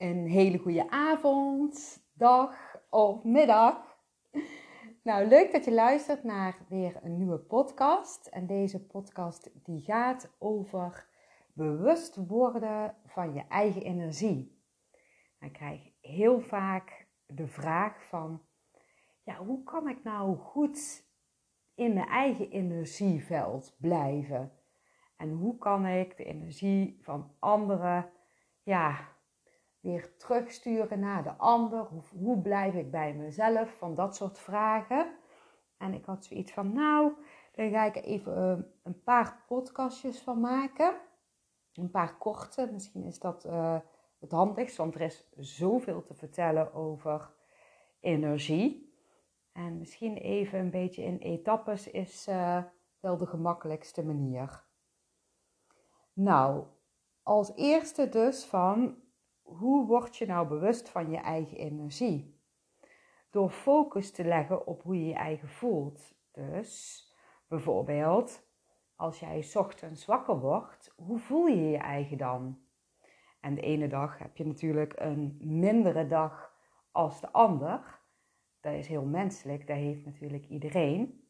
een hele goede avond, dag of middag. Nou, leuk dat je luistert naar weer een nieuwe podcast. En deze podcast die gaat over bewust worden van je eigen energie. Ik krijg heel vaak de vraag van, ja, hoe kan ik nou goed in mijn eigen energieveld blijven? En hoe kan ik de energie van anderen, ja, weer terugsturen naar de ander? Hoe, hoe blijf ik bij mezelf? Van dat soort vragen. En ik had zoiets van, nou, daar ga ik even uh, een paar podcastjes van maken. Een paar korte, misschien is dat uh, het handigst, want er is zoveel te vertellen over energie. En misschien even een beetje in etappes is uh, wel de gemakkelijkste manier. Nou, als eerste dus van hoe word je nou bewust van je eigen energie? Door focus te leggen op hoe je je eigen voelt. Dus bijvoorbeeld, als jij ochtends wakker wordt, hoe voel je je eigen dan? En de ene dag heb je natuurlijk een mindere dag als de ander. Dat is heel menselijk, dat heeft natuurlijk iedereen.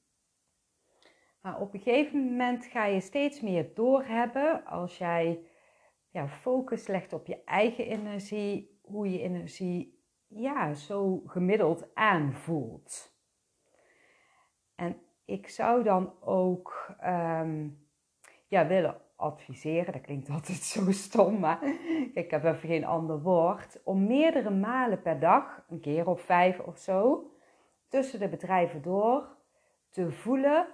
Maar op een gegeven moment ga je steeds meer doorhebben als jij ja, focus legt op je eigen energie, hoe je energie ja, zo gemiddeld aanvoelt. En ik zou dan ook um, ja, willen adviseren, dat klinkt altijd zo stom, maar ik heb even geen ander woord, om meerdere malen per dag, een keer of vijf of zo, tussen de bedrijven door te voelen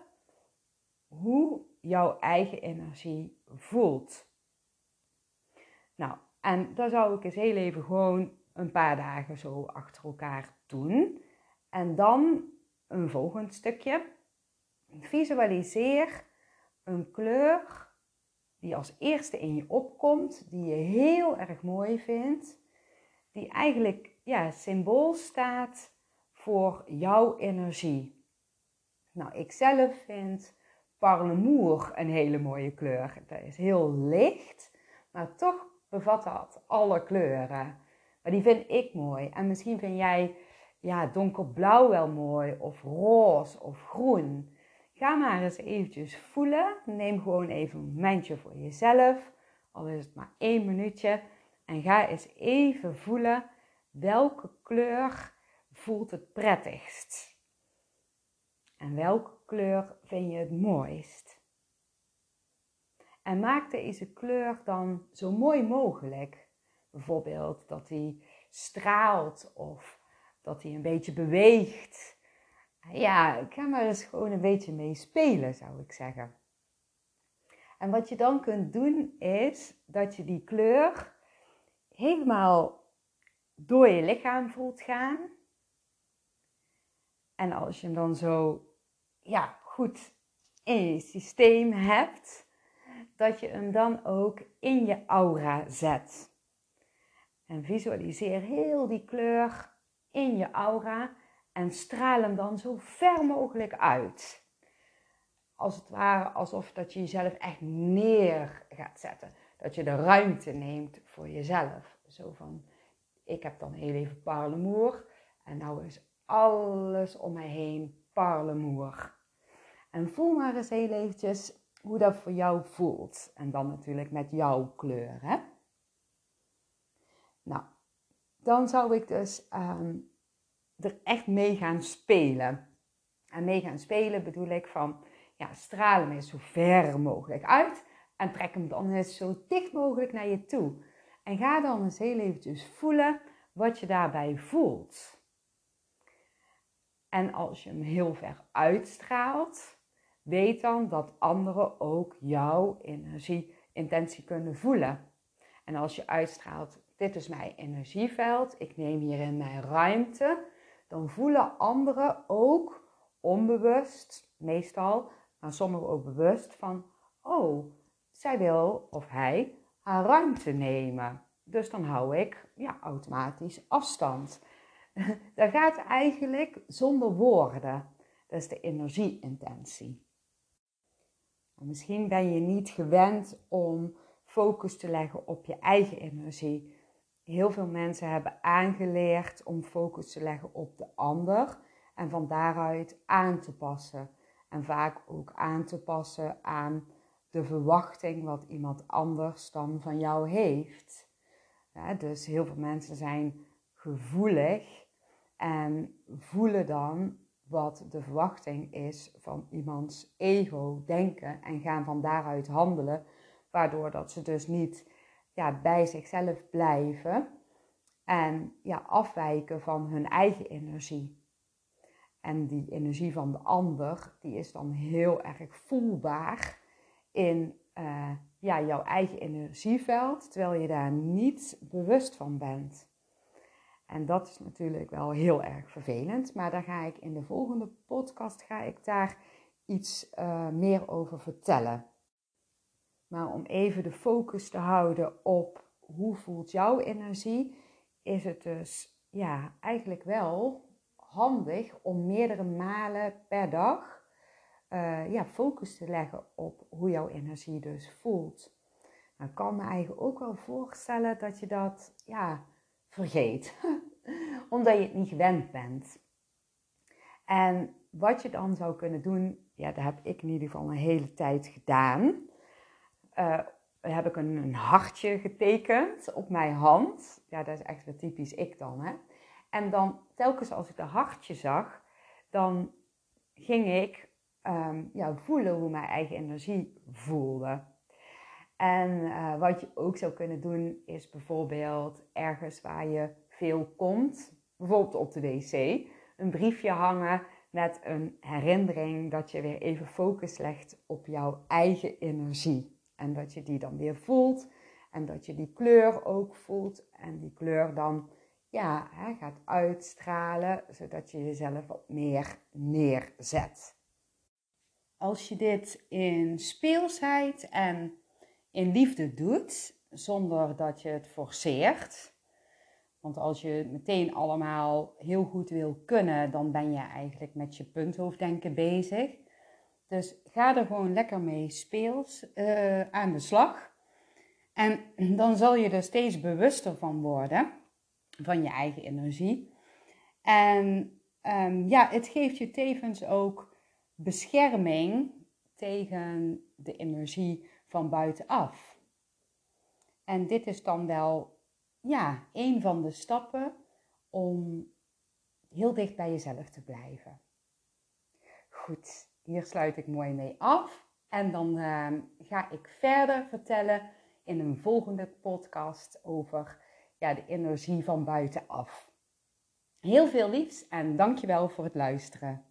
hoe jouw eigen energie voelt. Nou, en dat zou ik eens heel even gewoon een paar dagen zo achter elkaar doen. En dan een volgend stukje. Visualiseer een kleur die als eerste in je opkomt, die je heel erg mooi vindt, die eigenlijk ja, symbool staat voor jouw energie. Nou, ik zelf vind parlemoer een hele mooie kleur. Dat is heel licht, maar toch bevat dat alle kleuren. Maar die vind ik mooi. En misschien vind jij ja, donkerblauw wel mooi, of roze, of groen. Ga maar eens eventjes voelen. Neem gewoon even een momentje voor jezelf. Al is het maar één minuutje. En ga eens even voelen welke kleur voelt het prettigst. En welke kleur vind je het mooist? En maak deze kleur dan zo mooi mogelijk. Bijvoorbeeld dat hij straalt of dat hij een beetje beweegt. Ja, ik ga maar eens gewoon een beetje mee spelen, zou ik zeggen. En wat je dan kunt doen is dat je die kleur helemaal door je lichaam voelt gaan. En als je hem dan zo ja, goed in je systeem hebt, dat je hem dan ook in je aura zet. En visualiseer heel die kleur in je aura en straal hem dan zo ver mogelijk uit. Als het ware alsof dat je jezelf echt neer gaat zetten. Dat je de ruimte neemt voor jezelf. Zo van, ik heb dan heel even parlemoer en nou is alles om mij heen parlemoer. En voel maar eens heel eventjes hoe dat voor jou voelt. En dan natuurlijk met jouw kleur. Hè? Nou, dan zou ik dus ehm, er echt mee gaan spelen. En mee gaan spelen bedoel ik van, ja, stralen hem zo ver mogelijk uit. En trek hem dan eens zo dicht mogelijk naar je toe. En ga dan eens heel eventjes voelen wat je daarbij voelt. En als je hem heel ver uitstraalt, Weet dan dat anderen ook jouw energie, intentie kunnen voelen. En als je uitstraalt, dit is mijn energieveld, ik neem hierin mijn ruimte, dan voelen anderen ook onbewust, meestal, maar sommigen ook bewust van, oh, zij wil of hij haar ruimte nemen. Dus dan hou ik ja, automatisch afstand. Dat gaat eigenlijk zonder woorden. Dat is de energieintentie. Misschien ben je niet gewend om focus te leggen op je eigen energie. heel veel mensen hebben aangeleerd om focus te leggen op de ander en van daaruit aan te passen. En vaak ook aan te passen aan de verwachting wat iemand anders dan van jou heeft. Dus heel veel mensen zijn gevoelig en voelen dan wat de verwachting is van iemands ego, denken en gaan van daaruit handelen, waardoor dat ze dus niet ja, bij zichzelf blijven en ja, afwijken van hun eigen energie. En die energie van de ander, die is dan heel erg voelbaar in uh, ja, jouw eigen energieveld, terwijl je daar niet bewust van bent. En dat is natuurlijk wel heel erg vervelend, maar daar ga ik in de volgende podcast ga ik daar iets uh, meer over vertellen. Maar om even de focus te houden op hoe voelt jouw energie, is het dus ja, eigenlijk wel handig om meerdere malen per dag uh, ja, focus te leggen op hoe jouw energie dus voelt. Nou, ik kan me eigenlijk ook wel voorstellen dat je dat ja, vergeet, omdat je het niet gewend bent. En wat je dan zou kunnen doen, ja, dat heb ik in ieder geval een hele tijd gedaan. Uh, heb ik een, een, hartje getekend op mijn hand. Ja, dat is echt weer typisch ik dan. Hè? En dan telkens als ik de hartje zag, dan ging ik um, ja, voelen hoe mijn eigen energie voelde. En uh, wat je ook zou kunnen doen, is bijvoorbeeld ergens waar je veel komt, bijvoorbeeld op de wc, een briefje hangen met een herinnering dat je weer even focus legt op jouw eigen energie. En dat je die dan weer voelt en dat je die kleur ook voelt en die kleur dan ja, hè, gaat uitstralen, zodat je jezelf wat meer neerzet. Als je dit in speelsheid en in liefde doet, zonder dat je het forceert. Want als je meteen allemaal heel goed wil kunnen, dan ben je eigenlijk met je punthoofddenken bezig. Dus ga er gewoon lekker mee speels uh, aan de slag. En dan zal je er steeds bewuster van worden, van je eigen energie. En um, ja, het geeft je tevens ook bescherming tegen de energie van buitenaf. En dit is dan wel ja, een van de stappen om heel dicht bij jezelf te blijven. Goed, hier sluit ik mooi mee af. En dan uh, ga ik verder vertellen in een volgende podcast over ja, de energie van buitenaf. Heel veel liefs en dankjewel voor het luisteren.